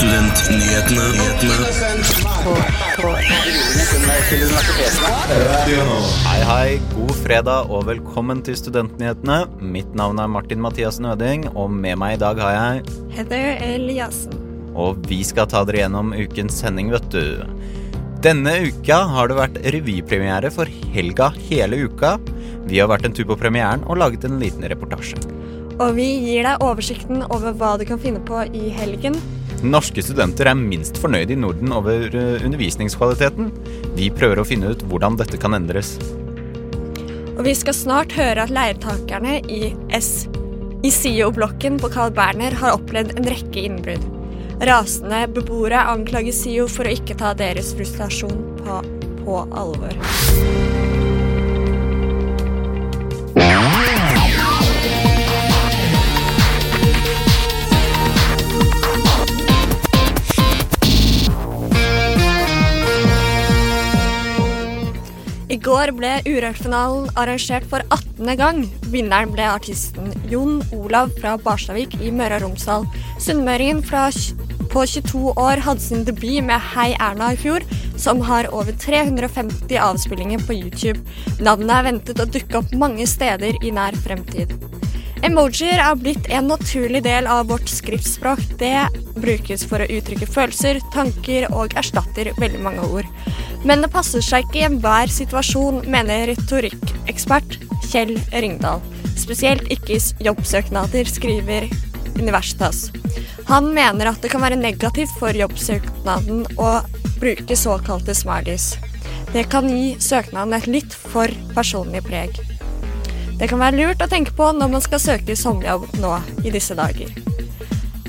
Hei, hei. God fredag og velkommen til Studentnyhetene. Mitt navn er Martin Mathias Nøding, og med meg i dag har jeg Heather Eliassen. Og vi skal ta dere gjennom ukens sending, vet du. Denne uka har det vært revypremiere for Helga hele uka. Vi har vært en tur på premieren og laget en liten reportasje. Og vi gir deg oversikten over hva du kan finne på i helgen. Norske studenter er minst fornøyd i Norden over eh, undervisningskvaliteten. Vi prøver å finne ut hvordan dette kan endres. Og vi skal snart høre at leietakerne i S i SIO-blokken på Carl Berner har opplevd en rekke innbrudd. Rasende beboere anklager SIO for å ikke ta deres frustrasjon på, på alvor. I går ble Urørt-finalen arrangert for 18. gang. Vinneren ble artisten Jon Olav fra Barstadvik i Møre og Romsdal. Sunnmøringen på 22 år hadde sin debut med Hei Erna i fjor, som har over 350 avspillinger på YouTube. Navnet er ventet å dukke opp mange steder i nær fremtid. Emojier er blitt en naturlig del av vårt skriftspråk. Det brukes for å uttrykke følelser, tanker og erstatter veldig mange ord. Men det passer seg ikke i enhver situasjon, mener retorikkekspert Kjell Ringdal. Spesielt ikke i jobbsøknader, skriver Universitas. Han mener at det kan være negativt for jobbsøknaden å bruke såkalte smileys. Det kan gi søknaden et litt for personlig preg. Det kan være lurt å tenke på når man skal søke sommerjobb nå i disse dager.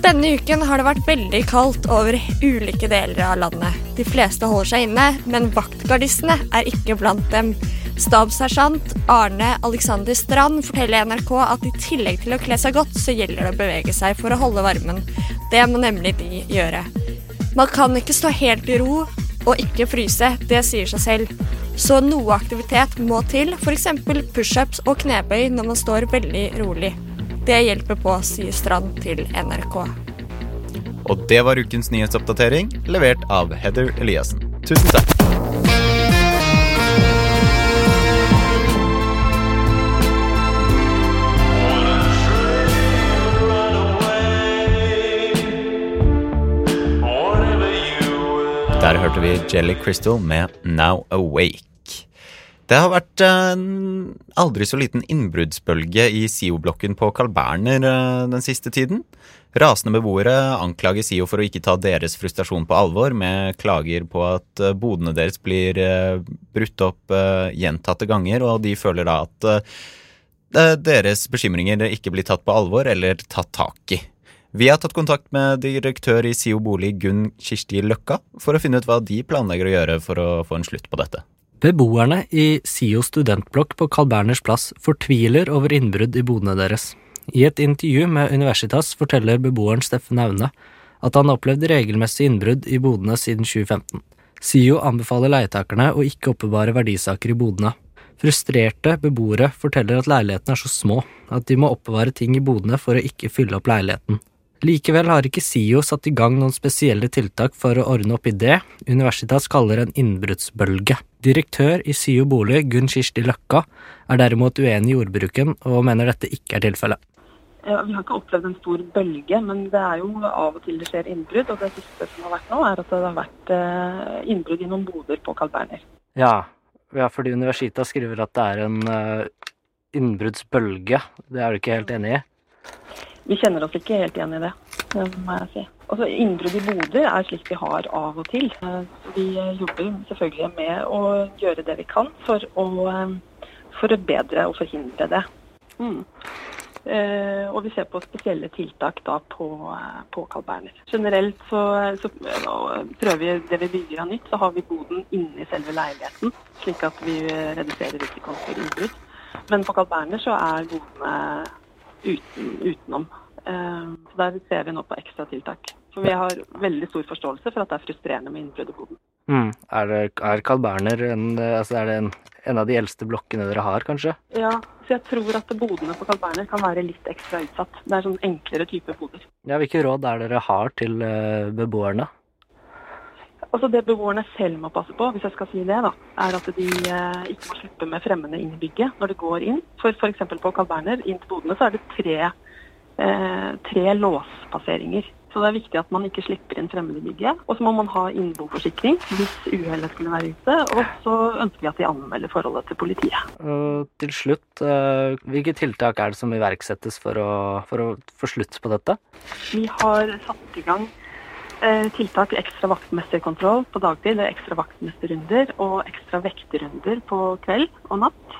Denne uken har det vært veldig kaldt over ulike deler av landet. De fleste holder seg inne, men vaktgardistene er ikke blant dem. Stabssersjant Arne Alexander Strand forteller NRK at i tillegg til å kle seg godt, så gjelder det å bevege seg for å holde varmen. Det må nemlig de gjøre. Man kan ikke stå helt i ro og ikke fryse, det sier seg selv. Så noe aktivitet må til, f.eks. pushups og knebøy når man står veldig rolig. Det hjelper på, sier Strand til NRK. Og det var ukens nyhetsoppdatering, levert av Heather Eliassen. Tusen takk. Der hørte vi Jelly Crystal med Now Awake. Det har vært en aldri så liten innbruddsbølge i SIO-blokken på Carl Berner eh, den siste tiden. Rasende beboere anklager SIO for å ikke ta deres frustrasjon på alvor, med klager på at eh, bodene deres blir eh, brutt opp gjentatte ganger, og de føler da at deres bekymringer ikke blir tatt på alvor eller tatt tak i. Vi har tatt kontakt med direktør i SIO bolig Gunn Kirsti Løkka for å finne ut hva de planlegger å gjøre for å få en slutt på dette. Beboerne i SIO studentblokk på Carl Berners plass fortviler over innbrudd i bodene deres. I et intervju med Universitas forteller beboeren Steffen Aune at han har opplevd regelmessig innbrudd i bodene siden 2015. SIO anbefaler leietakerne å ikke oppbevare verdisaker i bodene. Frustrerte beboere forteller at leilighetene er så små at de må oppbevare ting i bodene for å ikke fylle opp leiligheten. Likevel har ikke SIO satt i gang noen spesielle tiltak for å ordne opp i det Universitas kaller en innbruddsbølge. Direktør i SIO bolig, Gunn Kirsti Løkka, er derimot uenig i ordbruken og mener dette ikke er tilfellet. Vi har ikke opplevd en stor bølge, men det er jo av og til det skjer innbrudd. Og det siste som har vært nå, er at det har vært eh, innbrudd i noen boder på Carl Berner. Ja, ja fordi Universitas skriver at det er en uh, innbruddsbølge. Det er du ikke helt enig i? Vi kjenner oss ikke helt igjen i det, det må jeg si. Altså, Innbrudd i boder er slik vi har av og til. Eh, Vi jobber selvfølgelig med å gjøre det vi kan for å, forbedre bedre og forhindre det. Mm. Eh, og vi ser på spesielle tiltak da på, eh, på Carl Berner. Generelt så, så eh, prøver vi det vi bygger av nytt, så har vi boden inni selve leiligheten, slik at vi eh, reduserer risikoen for innbrudd. Men på Carl Berner så er bodene uten, utenom. Eh, Så der ser vi nå på ekstra tiltak. For vi har veldig stor forståelse for at det er frustrerende med innbrudd i boden. Mm. Er, det, er Carl Berner en, altså er det en, en av de eldste blokkene dere har, kanskje? Ja, så jeg tror at bodene på Carl Berner kan være litt ekstra utsatt. Det er sånn enklere type boder. Ja, Hvilke råd er dere har til eh, beboerne? Altså Det beboerne selv må passe på, hvis jeg skal si det, da, er at de eh, ikke må slippe med fremmede inn i bygget når de går inn. For f.eks. på Carl Berner, inn til bodene, så er det tre, eh, tre låspasseringer. Så det er viktig at man ikke slipper inn fremmede i bygget. Og så må man ha innboforsikring hvis uhellet skulle være ute. Og så ønsker vi at de anmelder forholdet til politiet. Og til slutt, eh, hvilke tiltak er det som iverksettes for å, for å få slutt på dette? Vi har satt i gang eh, tiltak ekstra vaktmesterkontroll på dagtid, eller ekstra vaktmesterrunder og ekstra vekterrunder på kveld og natt.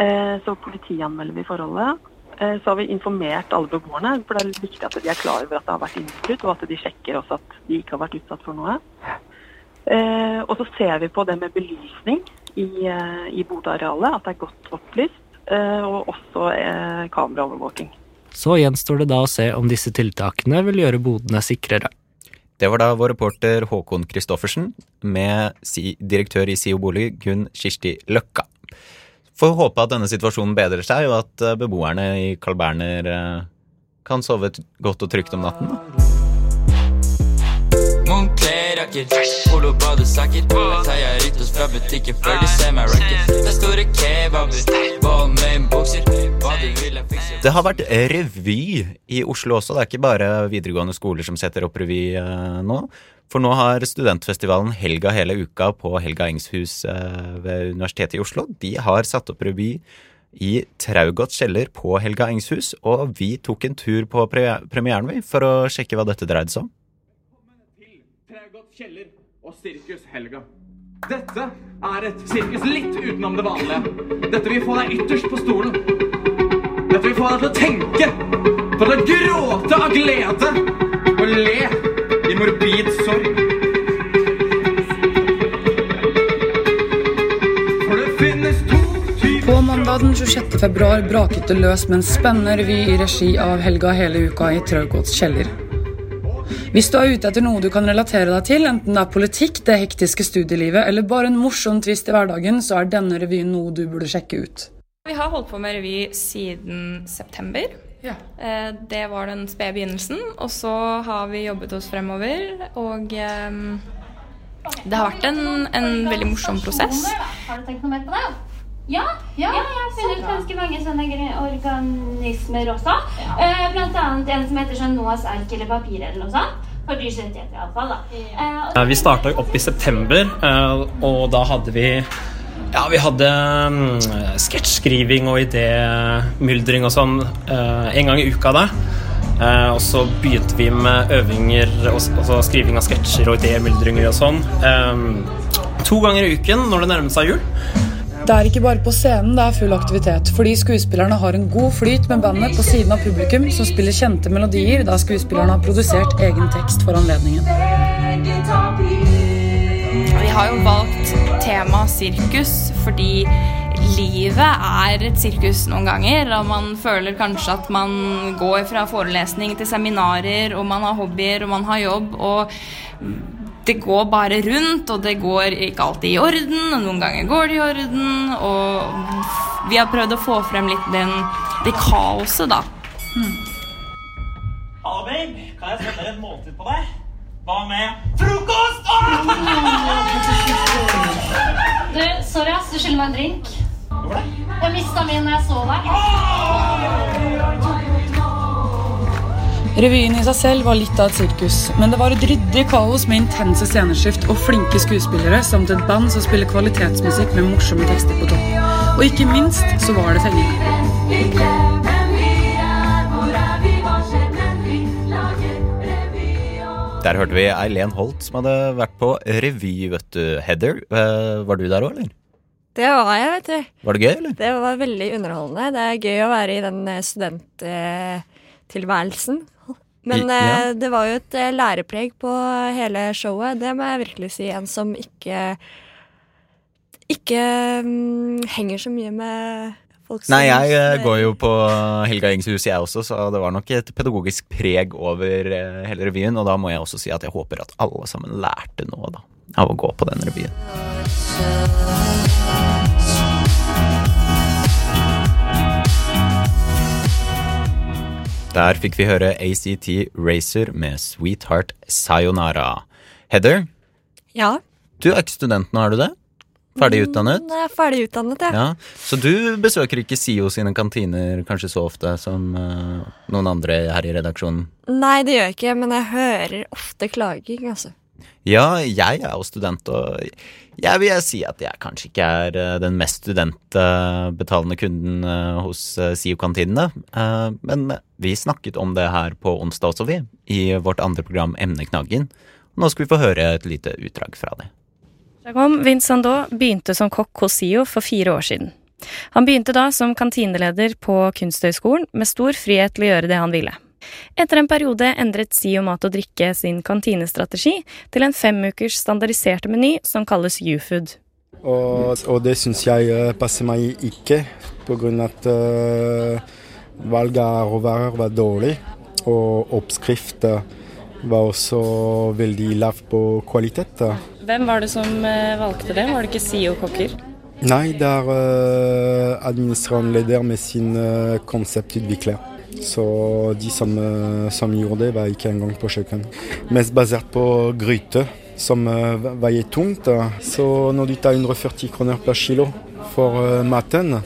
Så politianmelder vi forholdet. Eh, så har vi informert alle beboerne, for det er viktig at de er klar over at det har vært innbrudd, og at de sjekker også at de ikke har vært utsatt for noe. Eh, og så ser vi på det med belysning i, eh, i bodearealet, at det er godt opplyst, eh, og også eh, kameraovervåking. Så gjenstår det da å se om disse tiltakene vil gjøre bodene sikrere. Det var da vår reporter Håkon Christoffersen med direktør i SIO bolig Gunn Kirsti Løkka. Får håpe at denne situasjonen bedrer seg, og at eh, beboerne i Carl Berner eh, kan sove godt og trygt om natten. Da. Det har vært revy i Oslo også. Det er ikke bare videregående skoler som setter opp revy eh, nå. For nå har studentfestivalen Helga hele uka på Helga Engshus eh, ved Universitetet i Oslo. De har satt opp revy i Traugotts kjeller på Helga Engshus, og vi tok en tur på premieren vi, for å sjekke hva dette dreide seg om. Traugodt kjeller og Sirkus Helga. Dette er et sirkus litt utenom det vanlige. Dette vil få deg ytterst på stolen. Dette vi får deg til å tenke, til å gråte av glede og le i morbid sorg. På mandag den 26. februar braket det løs med en spennende revy i regi av Helga hele uka i Traugods kjeller. Hvis du er ute etter noe du kan relatere deg til, enten det er politikk, det hektiske studielivet eller bare en morsom tvist i hverdagen, så er denne revyen noe du burde sjekke ut. Vi har holdt på med revy siden september. Ja. Eh, Det var den spede begynnelsen, og så har vi jobbet oss fremover. Og eh, det har vært en, en veldig morsom prosess. Har du tenkt noe mer på det? Ja, ja, jeg har funnet ganske mange sånne organismer også. Eh, blant annet en som heter sånn Noas ark eller papir eller noe sånt. For dyrs rettigheter iallfall. Eh, Eh, Vi starta opp i september, eh, og da hadde vi ja, vi hadde mm, sketsjskriving og idémyldring og sånn eh, en gang i uka da. Eh, og så begynte vi med øvinger, og skriving av sketsjer og idémyldringer og sånn. eh, to ganger i uken når det nærmet seg jul. Det er ikke bare på scenen det er full aktivitet, fordi skuespillerne har en god flyt med bandet på siden av publikum, som spiller kjente melodier da skuespillerne har produsert egen tekst for anledningen. Har jo valgt tema sirkus fordi livet er et sirkus noen ganger. Og man føler kanskje at man går fra forelesning til seminarer, og man har hobbyer, og man har jobb. og det går bare rundt, og det går ikke alltid i orden. og Noen ganger går det i orden. Og vi har prøvd å få frem litt den, det kaoset, da. Hallo, babe. Kan jeg sette et måltid på deg? Hva med frokost? Du, sorry ass, du skylder meg en drink. Jeg mista min da jeg så deg. Revyen i seg selv var litt av et sirkus, men det var et ryddig kaos med intense sceneskift og flinke skuespillere samt et band som spiller kvalitetsmusikk med morsomme tekster på topp. Og ikke minst så var det fengende. Der hørte vi Eileen Holt som hadde vært på revy, vet du. Heather, eh, var du der òg, eller? Det var jeg, vet du. Var det gøy, eller? Det var veldig underholdende. Det er gøy å være i den eh, studenttilværelsen. Men I- ja. eh, det var jo et lærepreg på hele showet. Det må jeg virkelig si. En som ikke ikke mm, henger så mye med Folk som Nei, jeg eh, går jo på Helga Engs hus, jeg også, så det var nok et pedagogisk preg over eh, hele revyen. Og da må jeg også si at jeg håper at alle sammen lærte noe da, av å gå på den revyen. Der fikk vi høre ACT Racer med Sweetheart Sayonara. Heather, Ja. du er ikke student nå, er du det? Ferdig utdannet? Nei, Jeg er ferdig utdannet, ja. Ja, Så du besøker ikke SIO sine kantiner kanskje så ofte som uh, noen andre her i redaksjonen? Nei, det gjør jeg ikke, men jeg hører ofte klaging, altså. Ja, jeg er jo student, og jeg vil si at jeg kanskje ikke er eh, den mest studentbetalende kunden eh, hos eh, SIO-kantinene. Men vi snakket om det her på onsdag også, vi, i vårt andre program Emneknaggen. Nå skal vi få høre et lite utdrag fra det. Jacom Vincendot begynte som kokk hos SIO for fire år siden. Han begynte da som kantineleder på Kunsthøgskolen, med stor frihet til å gjøre det han ville. Etter en periode endret SIO Mat og Drikke sin kantinestrategi til en femukers standardiserte meny som kalles U-food. Og, og det syns jeg eh, passer meg ikke, pga. at uh, valget av råvarer var dårlig. Og oppskrift eh, var også veldig lav på kvalitet. Hvem var det som eh, valgte det? Var det ikke SIO-kokker? Nei, det er uh, administrerende leder med sin uh, konseptutvikler. Så de som, uh, som gjorde det, var ikke engang på kjøkken. Mest basert på gryte, som uh, veier tungt. Så når du tar 140 kroner per kilo for uh, maten,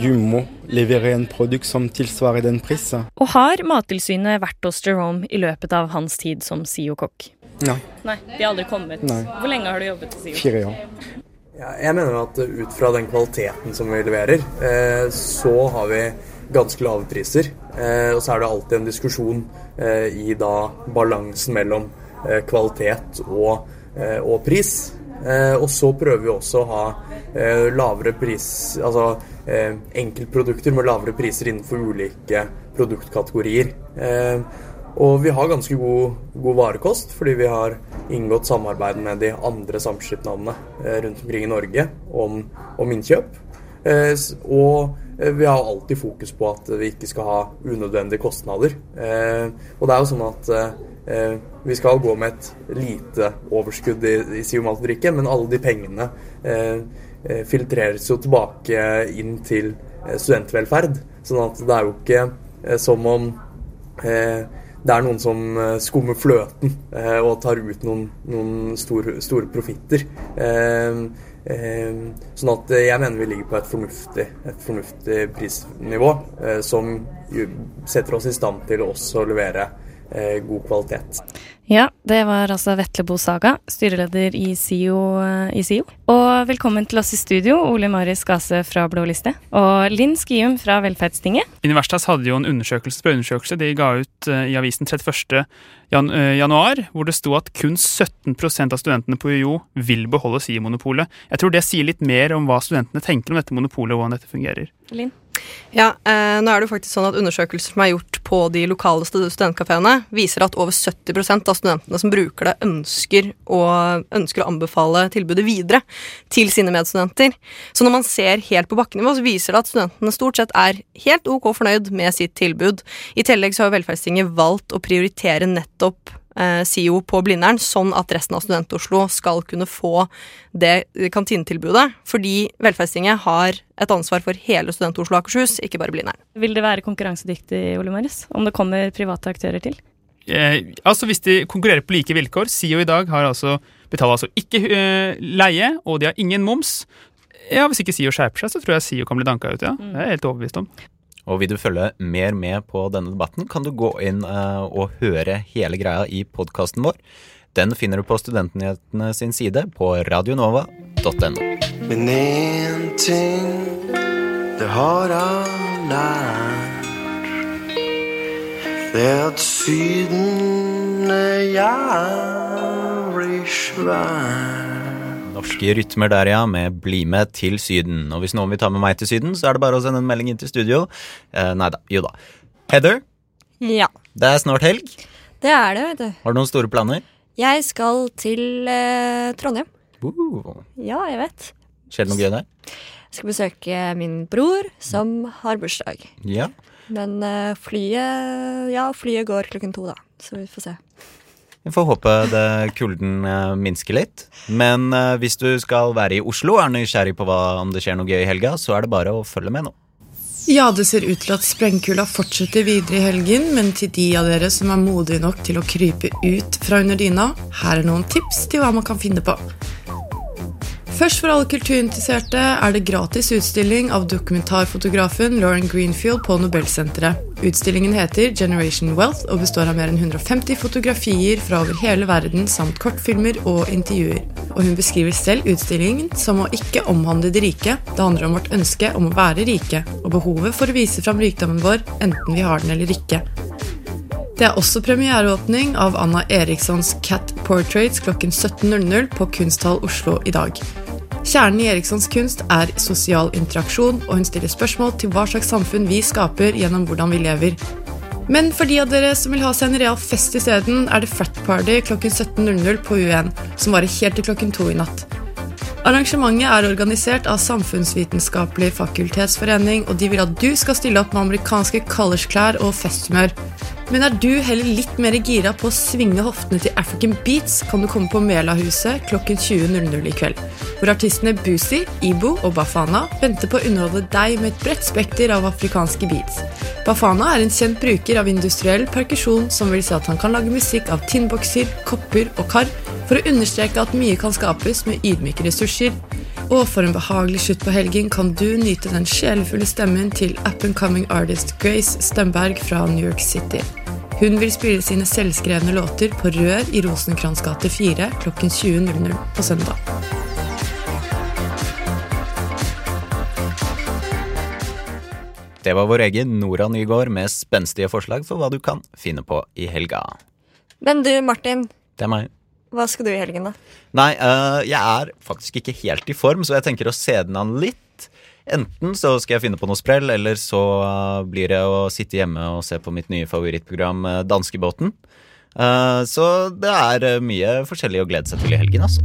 du må levere en produkt som tilsvarer den prisen. Og har Mattilsynet vært hos Jerome i løpet av hans tid som SIO-kokk? Nei, Nei, de har aldri kommet. Nei. Hvor lenge har du jobbet i SIO? fire år. Ja, jeg mener at ut fra den kvaliteten som vi leverer, eh, så har vi ganske lave priser. Eh, og så er det alltid en diskusjon eh, i da balansen mellom eh, kvalitet og, eh, og pris. Eh, og så prøver vi også å ha eh, lavere pris Altså eh, enkeltprodukter med lavere priser innenfor ulike produktkategorier. Og vi har ganske god, god varekost, fordi vi har inngått samarbeid med de andre samskipnadene eh, rundt omkring i Norge om, om innkjøp. Eh, og eh, vi har alltid fokus på at vi ikke skal ha unødvendige kostnader. Og det er jo sånn at vi skal gå med et lite overskudd i, i Drikke, men alle de pengene filtreres jo tilbake inn til studentvelferd. Sånn at det er jo ikke som om det er noen som eh, skummer fløten eh, og tar ut noen, noen store, store profitter. Eh, sånn at jeg mener vi ligger på et fornuftig, et fornuftig prisnivå som setter oss i stand til å også levere god kvalitet. Ja, det var altså Vetle Bo Saga, styreleder i SIO, eh, i SIO. Og velkommen til oss i studio, Ole Marius Gase fra Blå liste. Og Linn Skium fra Velferdstinget. Universitas hadde jo en undersøkelse, på undersøkelse. de ga ut eh, i avisen 31. Jan, eh, januar, hvor det sto at kun 17% av studentene på UiO vil beholde SIO-monopolet. Jeg tror det sier litt mer om hva studentene tenker om dette monopolet og hvordan dette fungerer. Linn? Ja, eh, nå er det jo faktisk sånn at Undersøkelser som er gjort på de lokale stud- studentkafeene, viser at over 70% av studentene som bruker det, ønsker å, ønsker å anbefale tilbudet videre til sine medstudenter. Så når man ser helt på bakkenivå, så viser det at studentene stort sett er helt ok fornøyd med sitt tilbud. I tillegg så har Velferdstinget valgt å prioritere nettopp SIO på Blindern, sånn at resten av Student-Oslo skal kunne få det kantinetilbudet. Fordi Velferdstinget har et ansvar for hele Student-Oslo og Akershus, ikke bare Blindern. Vil det være konkurransedyktig, Ole Marius, om det kommer private aktører til? Eh, altså Hvis de konkurrerer på like vilkår SIO i dag har altså, betaler altså ikke eh, leie, og de har ingen moms. Ja, Hvis ikke SIO skjerper seg, så tror jeg SIO kan bli danka ut. ja. Det er jeg helt overbevist om. Og vil du følge mer med på denne debatten, kan du gå inn eh, og høre hele greia i podkasten vår. Den finner du på Studentnyhetene sin side på radionova.no. Men én ting, det har jeg lært. Det er at Syden er jævlig svær. Norske rytmer der, ja, med Bli med til Syden. Og hvis noen vil ta med meg til Syden, så er det bare å sende en melding inn til studio. Eh, nei da, jo da. Heather, Ja, det er snart helg. det er det, vet du. Har du noen store planer? Jeg skal til eh, Trondheim. Uh, Ja, jeg vet. skjer det noe gøy der? Jeg skal besøke min bror, som har bursdag. Ja. Men eh, flyet Ja, flyet går klokken to, da. Så vi får se. Vi får håpe det kulden eh, minsker litt. Men eh, hvis du skal være i Oslo og er nysgjerrig på hva, om det skjer noe gøy i helga, så er det bare å følge med nå. Ja, det ser ut til at sprengkula fortsetter videre i helgen, men til de av dere som er modige nok til å krype ut fra under dyna, her er noen tips til hva man kan finne på. Først for alle kulturinteresserte er det gratis utstilling av dokumentarfotografen Lauren Greenfield på Nobelsenteret. Utstillingen heter Generation Wealth og består av mer enn 150 fotografier fra over hele verden samt kortfilmer og intervjuer. Og hun beskriver selv utstillingen som å ikke omhandle de rike. Det handler om vårt ønske om å være rike, og behovet for å vise fram rikdommen vår, enten vi har den eller ikke. Det er også premiereåpning av Anna Erikssons Cat Portraits klokken 17.00 på Kunsthall Oslo i dag. Kjernen i Erikssons kunst er sosial interaksjon, og hun stiller spørsmål til hva slags samfunn vi skaper gjennom hvordan vi lever. Men for de av dere som vil ha seg en real fest isteden, er det Frat Party klokken 17.00 på U1, som varer helt til klokken to i natt. Arrangementet er organisert av Samfunnsvitenskapelig fakultetsforening, og de vil at du skal stille opp med amerikanske collegeklær og festhumør. Men er du heller litt mer gira på å svinge hoftene til African Beats, kan du komme på Melahuset klokken 20.00 i kveld. Hvor artistene Boozy, Ibo og Bafana venter på å underholde deg med et bredt spekter av afrikanske beats. Bafana er en kjent bruker av industriell perkusjon, som vil si at han kan lage musikk av tinnbokser, kopper og kar, for å understreke at mye kan skapes med ydmyke ressurser. Og for en behagelig slutt på helgen kan du nyte den sjelefulle stemmen til up and coming artist Grace Stemberg fra New York City. Hun vil spille sine selvskrevne låter på Rør i Rosenkrantz gate 4 klokken 20.00 på søndag. Det var vår egen Nora Nygaard med spenstige forslag for hva du kan finne på i helga. Men du, Martin. Det er meg. Hva skal du i helgen, da? Nei, uh, jeg er faktisk ikke helt i form, så jeg tenker å se den an litt. Enten så skal jeg finne på noe sprell, eller så uh, blir det å sitte hjemme og se på mitt nye favorittprogram, uh, Danskebåten. så det er mye forskjellig å glede seg til i helgen, altså.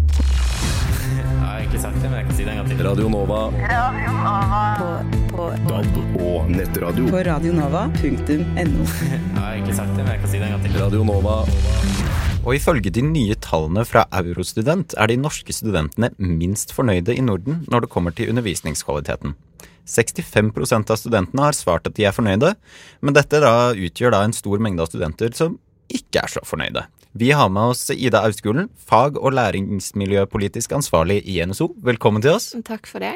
Jeg har egentlig sagt det, men jeg kan si det en gang til. Radio Nova. På, på, DAB og nettradio. på radionova.no. Jeg har egentlig sagt det, men jeg kan si det en gang til. Radio Nova. Og ifølge de nye tallene fra Eurostudent er de norske studentene minst fornøyde i Norden når det kommer til undervisningskvaliteten. 65% av studentene har svart at de er fornøyde, men dette da utgjør da en stor mengde av studenter som ikke er så fornøyde. Vi har med oss Ida Austgulen, fag- og læringsmiljøpolitisk ansvarlig i NSO. Velkommen til oss. Takk for det.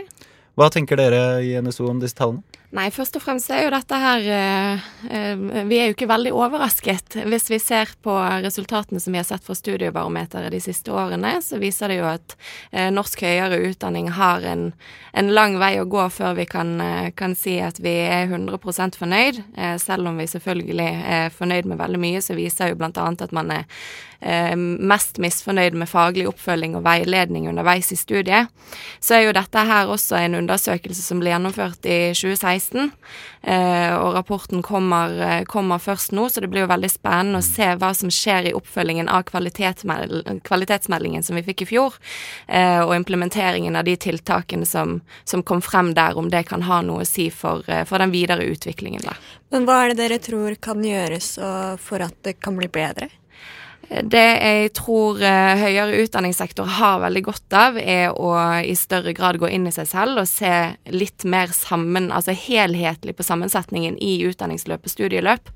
Hva tenker dere i NSO om disse tallene? Nei, først og fremst er jo dette her eh, eh, Vi er jo ikke veldig overrasket. Hvis vi ser på resultatene som vi har sett fra Studiebarometeret de siste årene, så viser det jo at eh, norsk høyere utdanning har en, en, lang vei å gå før vi kan, kan si at vi er 100 fornøyd. Selv om vi selvfølgelig er fornøyd med veldig mye, så viser jo bl.a. at man er mest misfornøyd med faglig oppfølging og veiledning underveis i studiet. Så er jo dette her også en undersøkelse som ble gjennomført i 2016 2016. Eh, og rapporten kommer, eh, kommer, først nå, så det blir jo veldig spennende å se hva som skjer i oppfølgingen av kvalitetsmeldingen som vi fikk i fjor, eh, og implementeringen av de tiltakene som, som, kom frem der, om det kan ha noe å si for, for den videre utviklingen der. Men hva er det dere tror kan gjøres for at det kan bli bedre? Det jeg tror uh, høyere utdanningssektor har veldig godt av, er å i større grad gå inn i seg selv og se litt mer sammen, altså helhetlig på sammensetningen i utdanningsløp og studieløp.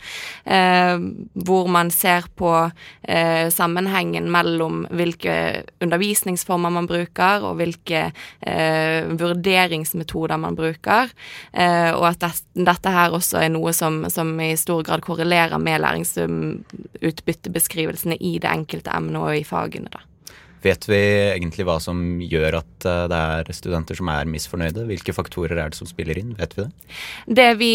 eh, hvor man ser på eh, sammenhengen mellom hvilke undervisningsformer man bruker, og hvilke vurderingsmetoder man bruker. og at det, dette her også er noe som, som i stor grad korrelerer med læringsutbyttebeskrivelsene i det enkelte emnet og i fagene, da. Vet vi egentlig hva som gjør at eh, det er studenter som er misfornøyde? Hvilke faktorer er det som spiller inn? Vet vi det? Det vi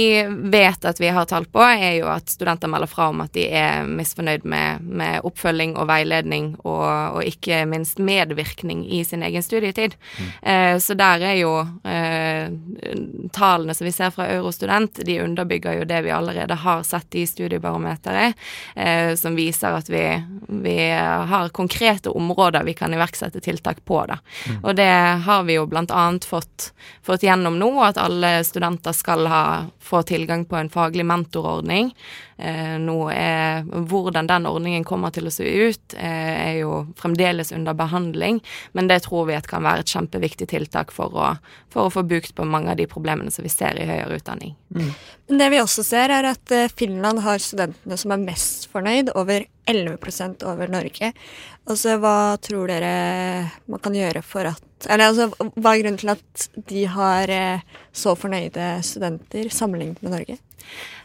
vet at vi har tall på, er jo at studenter melder fra om at de er misfornøyd med, med oppfølging og veiledning, og, og, ikke minst medvirkning i sin egen studietid. Mm. Eh, så der er jo eh, tallene som vi ser fra Eurostudent, de underbygger jo det vi allerede har sett i studiebarometeret, eh, som viser at vi, vi har konkrete områder vi kan iverksette tiltak på. Da. Og det har vi jo annet fått, fått gjennom nå, at alle studenter skal ha, få tilgang på en faglig mentorordning. Eh, nå er Hvordan den ordningen kommer til å se ut, eh, er jo fremdeles under behandling, men det tror vi at kan være et kjempeviktig tiltak for å, for å få bukt på mange av de problemene som vi ser i høyere utdanning. Men det vi også ser, er at eh, Finland har studentene som er mest fornøyd, over 11% over Norge. Altså, hva tror dere man kan gjøre for at Eller altså, hva er grunnen til at de har eh, så fornøyde studenter sammenlignet med Norge?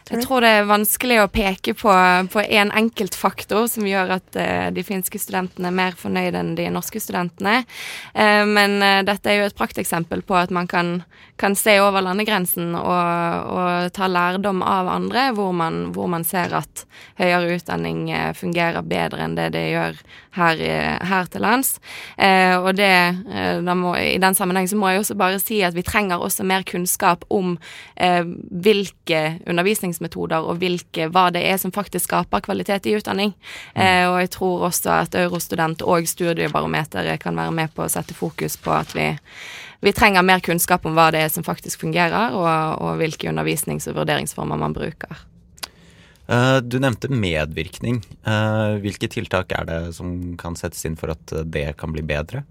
Jeg tror det er vanskelig å peke på, på en enkelt faktor som gjør at eh, de finske studentene er mer fornøyde enn de norske studentene. Eh, men eh, dette er jo et prakteksempel på at man kan, kan se over landegrensen og, og ta lærdom av andre, hvor man, hvor man ser at høyere utdanning fungerer bedre enn det det gjør her, her til lands. Og det, må, I den sammenheng så må jeg også bare si at vi trenger også mer kunnskap om hvilke undervisningsmetoder og hvilke, hva det er som faktisk skaper kvalitet i utdanning. Eh, og jeg tror også at Eurostudent og Studiebarometeret kan være med på å sette fokus på at vi, vi trenger mer kunnskap om hva det er som faktisk fungerer, og, og hvilke undervisnings- og vurderingsformer man bruker. Eh, Du nevnte medvirkning. Eh, Hvilke tiltak er det som kan settes inn for at det kan bli bedre?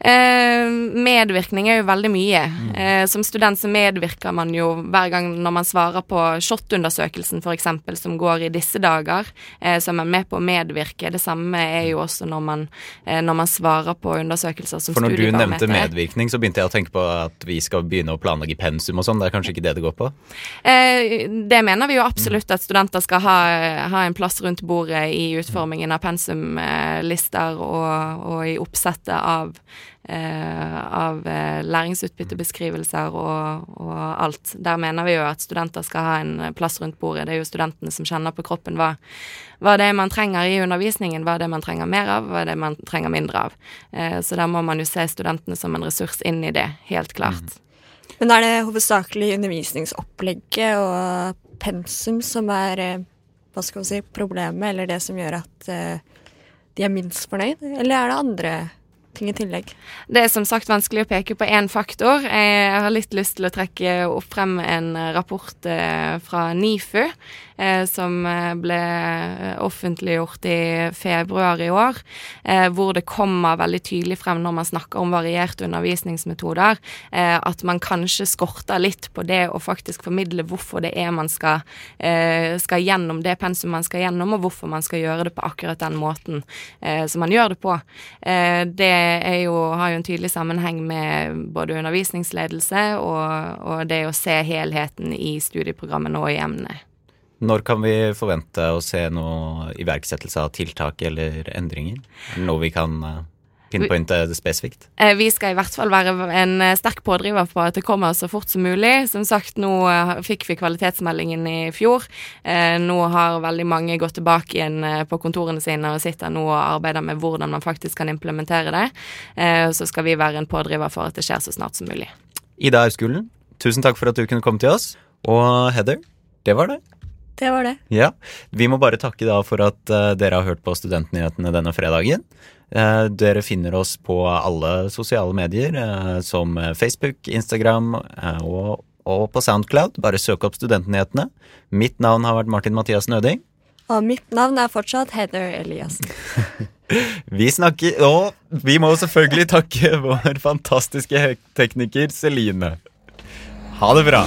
Eh, medvirkning er jo veldig mye. Eh, som student så medvirker man jo hver gang når man svarer på SHoT-undersøkelsen f.eks., som går i disse dager, eh, så er man med på å medvirke. Det samme er jo også når man, når man svarer på undersøkelser som For når du nevnte studiebarometer. medvirkning, så begynte jeg å tenke på at vi skal begynne å planlegge pensum og sånn. Det er kanskje ikke det det går på? Eh, det mener vi jo absolutt at studenter skal ha, ha en plass rundt bordet i utformingen av pensumlister og, og i oppsettet av, av eh, læringsutbyttebeskrivelser og, og alt. Der mener vi jo at studenter skal ha en plass rundt bordet. Det er jo studentene som kjenner på kroppen hva, hva det er man trenger i undervisningen, hva det er man trenger mer av, hva det er man trenger mindre av. Eh, så der må man jo se studentene som en ressurs inn i det, helt klart. Men er det hovedsakelig undervisningsopplegget og pensum som er eh, hva skal vi si, problemet, eller det som gjør at eh, de er minst fornøyd? Eller er det andre ting i tillegg? Det er som sagt vanskelig å peke på én faktor. Jeg har litt lyst til å trekke opp frem en rapport eh, fra NIFU, eh, som eh, ble offentliggjort i februar i år, hvor det kommer veldig tydelig frem når man snakker om varierte undervisningsmetoder, at man kanskje skorter litt på det å faktisk formidle hvorfor det er man skal, skal gjennom det pensum man skal gjennom, og hvorfor man skal gjøre det på akkurat den måten som man gjør det på. Det jo, har jo en tydelig sammenheng med både undervisningsledelse og, og det å se helheten i studieprogrammene og i emnet. Når kan vi forvente å se noe iverksettelse av tiltak eller endringer? Er Noe vi kan eh, det spesifikt? Eh, Vi skal i hvert fall være en eh, sterk pådriver på at det kommer så fort som mulig. Som sagt, nå eh, fikk vi kvalitetsmeldingen i fjor. Nå har veldig mange gått tilbake igjen på kontorene sine og sitter nå og arbeider med hvordan man faktisk kan implementere det. Så skal vi være en pådriver for at det skjer så snart som mulig. Ida Aurskolen, tusen takk for at du kunne komme til oss. Og Heather, det var det. Det var det. Ja, Vi må bare takke da for at uh, dere har hørt på Studentnyhetene denne fredagen. Uh, dere finner oss på alle sosiale medier, uh, som Facebook, Instagram og, og på Soundcloud. Bare søk opp Studentnyhetene. Mitt navn har vært Martin Mathias Nøding. Og mitt navn er fortsatt Heather Eliassen. Vi snakker Og vi må selvfølgelig takke vår fantastiske tekniker Celine. Ha det bra.